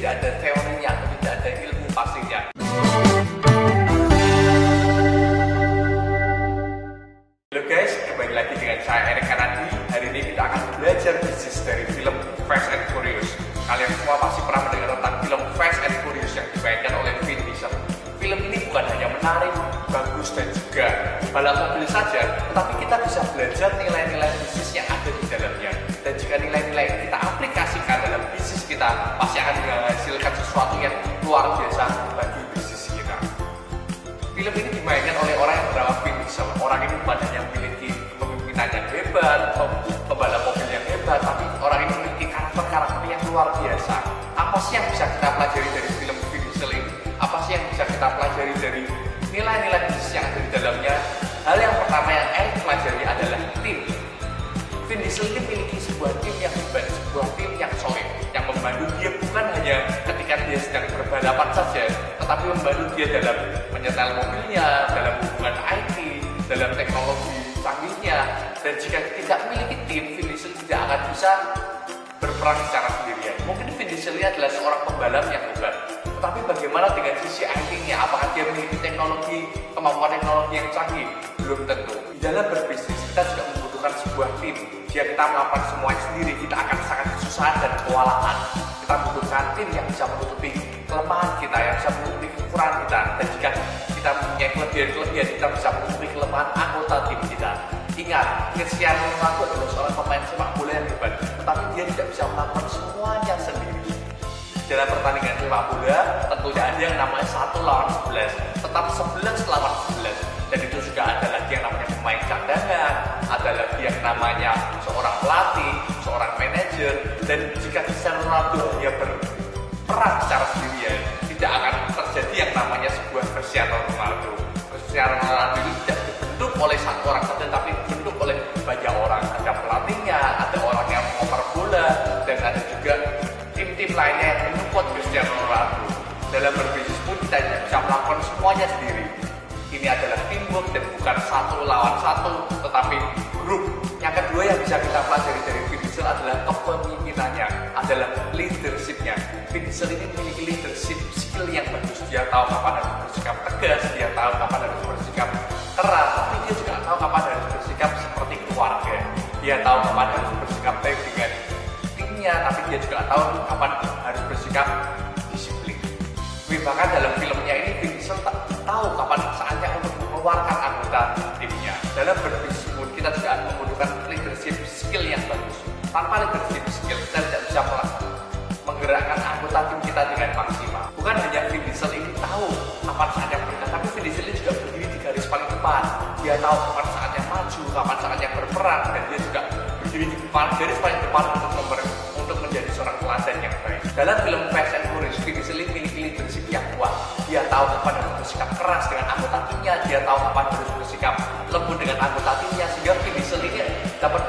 tidak ada teorinya atau tidak ada ilmu pastinya. Halo guys, kembali lagi dengan saya Erik Kanadi. Hari ini kita akan belajar bisnis dari film Fast and Furious. Kalian semua pasti pernah mendengar tentang film Fast and Furious yang dimainkan oleh Vin Diesel. Film ini bukan hanya menarik, bagus dan juga balap mobil saja, tetapi kita bisa belajar nilai-nilai bisnis yang ada di dalamnya. Dan jika nilai-nilai kita, pasti akan menghasilkan sesuatu yang luar biasa bagi bisnis kita. Film ini dimainkan oleh orang yang Vin Diesel. Orang bukan hanya memiliki kepemimpinan yang hebat, sedang berbalapan saja, tetapi membantu dia dalam menyetel mobilnya, dalam hubungan IT, dalam teknologi canggihnya. Dan jika tidak memiliki tim, Vin Diesel tidak akan bisa berperang secara sendirian. Mungkin Vin Diesel ini adalah seorang pembalap yang hebat, tetapi bagaimana dengan sisi IT-nya? Apakah dia memiliki teknologi, kemampuan teknologi yang canggih? Belum tentu. Di dalam berbisnis, kita juga membutuhkan sebuah tim. Jika kita melakukan semuanya sendiri, kita akan sangat kesusahan dan kewalahan. Kita membutuhkan tim yang bisa menutupi kelemahan kita, yang bisa menutupi kekurangan kita. Dan jika kita mempunyai kelebihan-kelebihan, kita bisa menutupi kelemahan anggota tim kita. Ingat, Cristiano Ronaldo adalah seorang pemain sepak bola yang hebat, tetapi dia tidak bisa melakukan semuanya sendiri dalam pertandingan sepak bola tentunya ada yang namanya satu lawan 11 tetap 11 lawan 11 yang namanya seorang pelatih seorang manajer dan jika Cristiano Ronaldo dia berperan secara sendirian tidak akan terjadi yang namanya sebuah Cristiano Ronaldo Cristiano Ronaldo itu tidak dibentuk oleh satu orang saja tapi dibentuk oleh banyak orang ada pelatihnya ada orang yang mengoper bola dan ada juga tim-tim lainnya yang menyupport Cristiano Ronaldo. Dalam berbisnis pun kita tidak bisa melakukan semuanya sendiri. Ini adalah teamwork dan bukan satu lawan satu, tetapi Diesel ini memiliki leadership skill yang bagus. Dia tahu kapan harus bersikap tegas, dia tahu kapan harus bersikap keras, tapi dia juga tahu kapan harus bersikap seperti keluarga. Dia tahu kapan harus bersikap baik dengan timnya, tapi dia juga tahu kapan harus bersikap disiplin. Bahkan dalam filmnya ini Vin Diesel tak tahu kapan saatnya untuk mengeluarkan anggota timnya. Dalam berbisnis pun kita juga membutuhkan leadership skill yang bagus. Tanpa leadership skill kita tidak bisa melakukan menggerakkan anggota tim kita dengan maksimal. Bukan hanya Vin Diesel ini tahu kapan saatnya bergerak, tapi Vin Diesel ini juga berdiri di garis paling depan. Dia tahu kapan saatnya maju, kapan saatnya berperang, dan dia juga berdiri di garis paling depan untuk member, untuk menjadi seorang teladan yang baik. Dalam film Fast and Furious, Vin Diesel ini memiliki leadership yang kuat. Dia tahu kapan harus bersikap keras dengan anggota timnya, dia tahu kapan harus bersikap lembut dengan anggota timnya, sehingga Vin Diesel ini dapat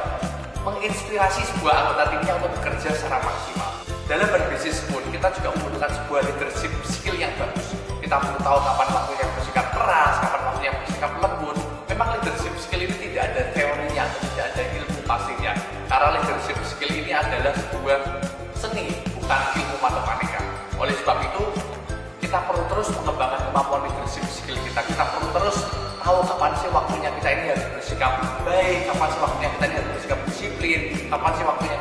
menginspirasi sebuah anggota timnya untuk bekerja secara maksimal. Dalam berbisnis pun kita juga membutuhkan sebuah leadership skill yang bagus. Kita perlu tahu kapan waktunya bersikap keras, kapan waktunya bersikap lembut. Memang leadership skill ini tidak ada teorinya tidak ada ilmu pastinya. Karena leadership skill ini adalah sebuah seni, bukan ilmu matematika. Oleh sebab itu, kita perlu terus mengembangkan kemampuan leadership skill kita. Kita perlu terus tahu kapan sih waktunya kita ini harus bersikap baik, kapan sih waktunya kita ini harus bersikap disiplin, kapan sih waktunya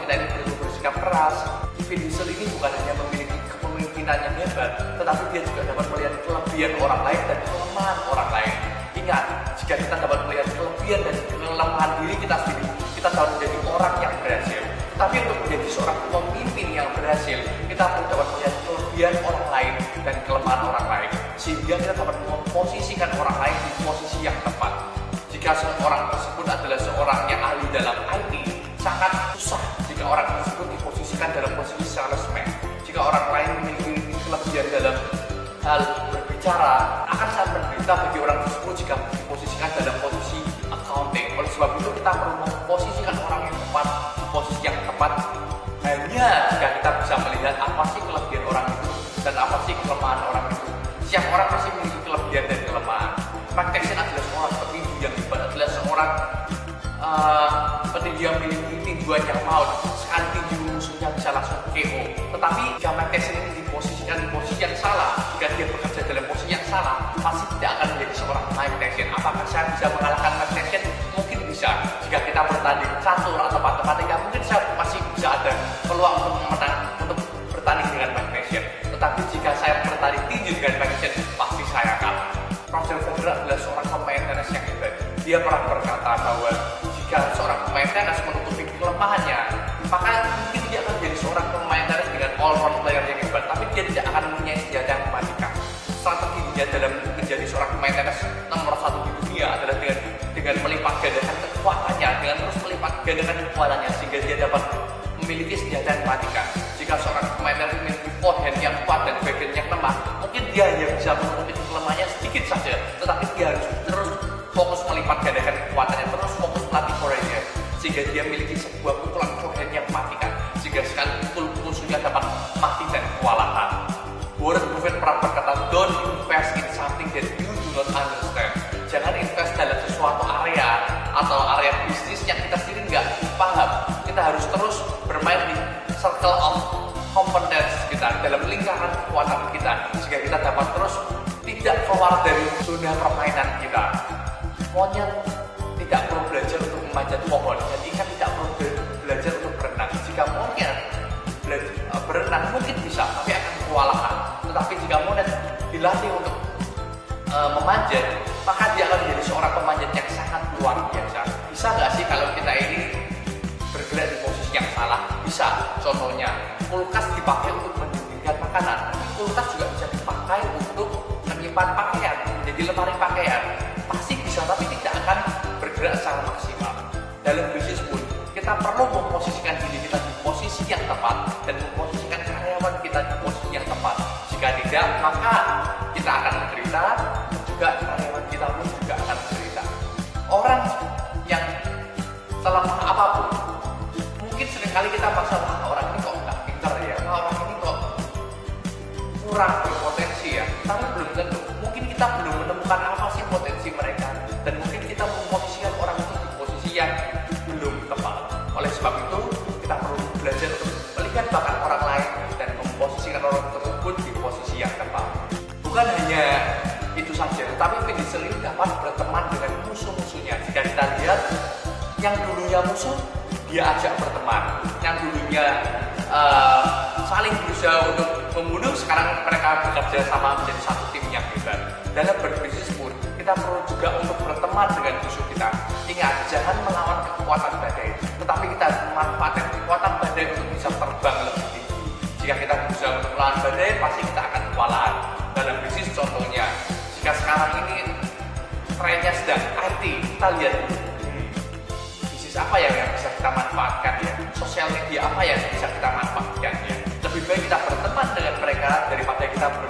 Vin Diesel ini bukan hanya memiliki kepemimpinan yang hebat, tetapi dia juga dapat melihat kelebihan orang lain dan kelemahan orang lain. Ingat, jika kita dapat melihat kelebihan dan kelemahan diri kita sendiri, kita dapat menjadi orang yang berhasil. Tapi untuk menjadi seorang pemimpin yang berhasil, kita perlu dapat melihat kelebihan orang lain dan kelemahan orang lain. Sehingga kita dapat memposisikan orang lain di posisi yang tepat. Jika seorang tersebut adalah seorang yang ahli dalam IT, sangat dalam posisi salesman. Jika orang lain memiliki kelebihan dalam hal berbicara, akan sangat menderita bagi orang tersebut jika diposisikan dalam posisi accounting. Oleh sebab itu kita perlu memposisikan orang yang tepat di posisi yang tepat hanya jika kita bisa melihat apa sih kelebihan orang itu dan apa sih kelemahan orang itu. Setiap orang pasti memiliki kelebihan dan kelemahan. Mike Tyson adalah seorang petinju yang hebat, adalah seorang uh, petinju yang memiliki tinjuan yang maut musuhnya bisa langsung KO. Tetapi jika Mike ini diposisikan di posisi yang salah, jika dia bekerja dalam posisi yang salah, pasti tidak akan menjadi seorang Mike Tyson. Apakah saya bisa mengalahkan Mike Tyson? Mungkin bisa. Jika kita bertanding satu atau empat tempat tiga, ya mungkin saya masih bisa ada peluang untuk menang untuk bertanding dengan Mike Tyson. Tetapi jika saya bertanding tinju dengan Mike Tyson, pasti saya kalah. Roger Federer adalah seorang pemain tenis yang hebat. Dia pernah berkata bahwa jika seorang pemain tenis menutupi kelemahannya, maka seorang pemain tenis dengan all round player yang hebat tapi dia tidak akan mempunyai senjata yang mematikan strategi dia dalam menjadi seorang pemain tenis nomor satu di dunia adalah dengan dengan melipat gandakan kekuatannya dengan terus melipat gandakan kekuatannya sehingga dia dapat memiliki senjata yang mematikan jika seorang pemain tenis memiliki forehand yang kuat dan backhand yang lemah mungkin dia hanya bisa menutupi kelemahannya sedikit saja tetapi dia harus terus fokus melipat gandakan kekuatannya terus fokus melatih forehandnya sehingga dia memiliki sebuah pukulan forehand yang sehingga sekali pukul musuhnya dapat mati dan kewalahan Warren Buffett pernah berkata, don't invest in something that you do not understand. Jangan invest dalam sesuatu area atau area bisnis yang kita sendiri nggak paham. Kita harus terus bermain di circle of competence kita, dalam lingkaran kekuatan kita, sehingga kita dapat terus tidak keluar dari zona permainan kita. Monyet tidak perlu belajar untuk memanjat pohon, dan ikan berenang mungkin bisa, tapi akan kewalahan. Tetapi jika monet dilatih untuk e, memanjat, maka dia akan menjadi seorang pemanjat yang sangat luar biasa. Bisa nggak sih kalau kita ini bergerak di posisi yang salah? Bisa. Contohnya, kulkas dipakai untuk mendinginkan makanan. Kulkas juga bisa dipakai untuk menyimpan pakaian, menjadi lemari pakaian. Pasti bisa, tapi tidak akan kurang berpotensi ya, tapi belum tentu. Mungkin kita belum menemukan apa sih potensi mereka, dan mungkin kita memposisikan orang itu di posisi yang belum tepat. Oleh sebab itu, kita perlu belajar untuk melihat bakat orang lain dan memposisikan orang tersebut di posisi yang tepat. Bukan hanya itu saja, tetapi Vin ini dapat berteman dengan musuh-musuhnya. Jika kita lihat, yang dulunya musuh, dia ajak berteman. Yang dulunya uh, saling berusaha untuk membunuh, sekarang mereka bekerja sama menjadi satu tim yang hebat. Dalam berbisnis pun, kita perlu juga untuk berteman dengan musuh kita. Ingat, jangan melawan kekuatan badai, tetapi kita memanfaatkan kekuatan badai untuk bisa terbang lebih tinggi. Jika kita berusaha untuk melawan badai, pasti kita akan kewalahan. Dalam bisnis contohnya, jika sekarang ini trennya sedang IT, kita lihat hmm, bisnis apa ya yang bisa kita manfaatkan ya, sosial media apa yang bisa kita manfaatkan ya. Lebih baik kita mereka daripada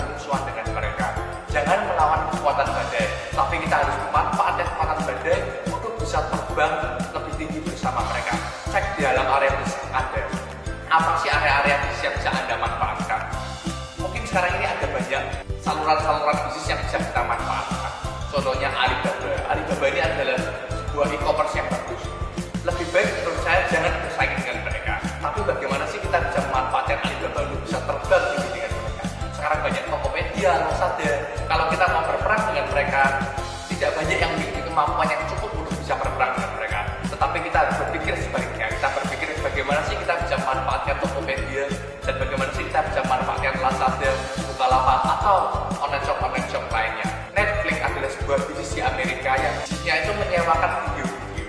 kemampuan yang cukup untuk bisa berperang dengan mereka. Tetapi kita harus berpikir sebaliknya. Kita berpikir bagaimana sih kita bisa memanfaatkan Tokopedia dan bagaimana sih kita bisa memanfaatkan Lazada, Bukalapak atau online shop online shop lainnya. Netflix adalah sebuah bisnis di Amerika yang bisnisnya itu menyewakan video-video.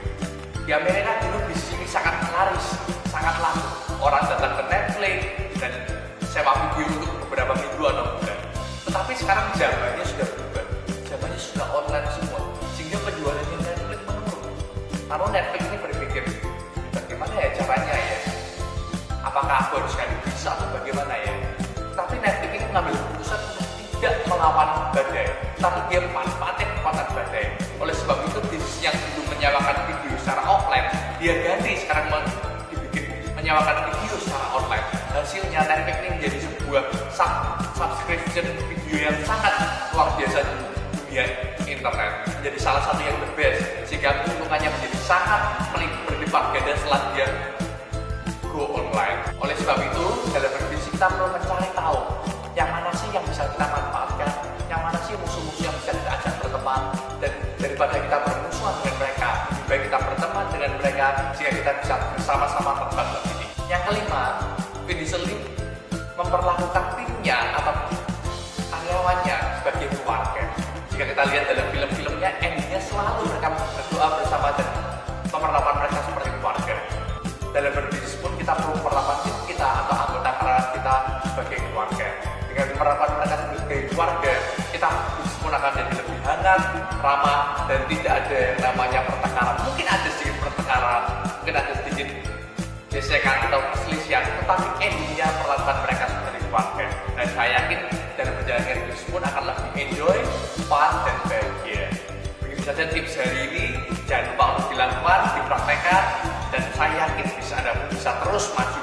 Di Amerika dulu bisnis ini sangat laris, sangat laku. Orang datang ke Netflix dan sewa video untuk beberapa minggu atau bulan. Tetapi sekarang zamannya sudah berubah. Zamannya sudah online semua. Lalu Netflix ini berpikir, bagaimana ya caranya ya? Apakah aku harus kali bisa atau bagaimana ya? Tapi Netflix ini mengambil keputusan untuk tidak melawan badai, tapi dia manfaatkan kekuatan badai. Oleh sebab itu bisnis yang dulu menyewakan video secara offline, dia ganti sekarang dibikin menyewakan video secara online. Hasilnya Netflix ini menjadi sebuah sub subscription video yang sangat luar biasa di dunia internet. Menjadi salah satu yang the best, sehingga keuntungannya menjadi sangat berlipat ganda setelah dia go online. Oleh sebab itu, dalam berbisnis kita perlu mencari tahu yang mana sih yang bisa kita manfaatkan, yang mana sih musuh-musuh yang bisa kita ajak berteman, dan daripada kita bermusuhan dengan mereka, baik kita berteman dengan mereka, sehingga kita bisa bersama-sama terbang begini. Yang kelima, Vin Diesel ini memperlakukan timnya atau karyawannya sebagai keluarga. Jika kita lihat dalam film-filmnya, endingnya selalu mereka berdoa bersama dan memperlakukan mereka seperti keluarga. Dalam berbisnis pun kita perlu memperlakukan tim kita atau anggota karyawan kita sebagai keluarga. Dengan memperlakukan mereka sebagai keluarga, kita pun akan jadi lebih hangat, ramah, dan tidak ada yang namanya pertengkaran. Mungkin ada sedikit pertengkaran, mungkin ada sedikit gesekan atau perselisihan, tetapi endingnya perlakuan mereka seperti keluarga. Dan saya yakin dalam perjalanan hidup pun akan lebih enjoy, fun, dan bahagia. Begitu saja tips hari ini. Jangan lupa untuk dilakukan, dipraktekkan, dan saya yakin bisa Anda bisa terus maju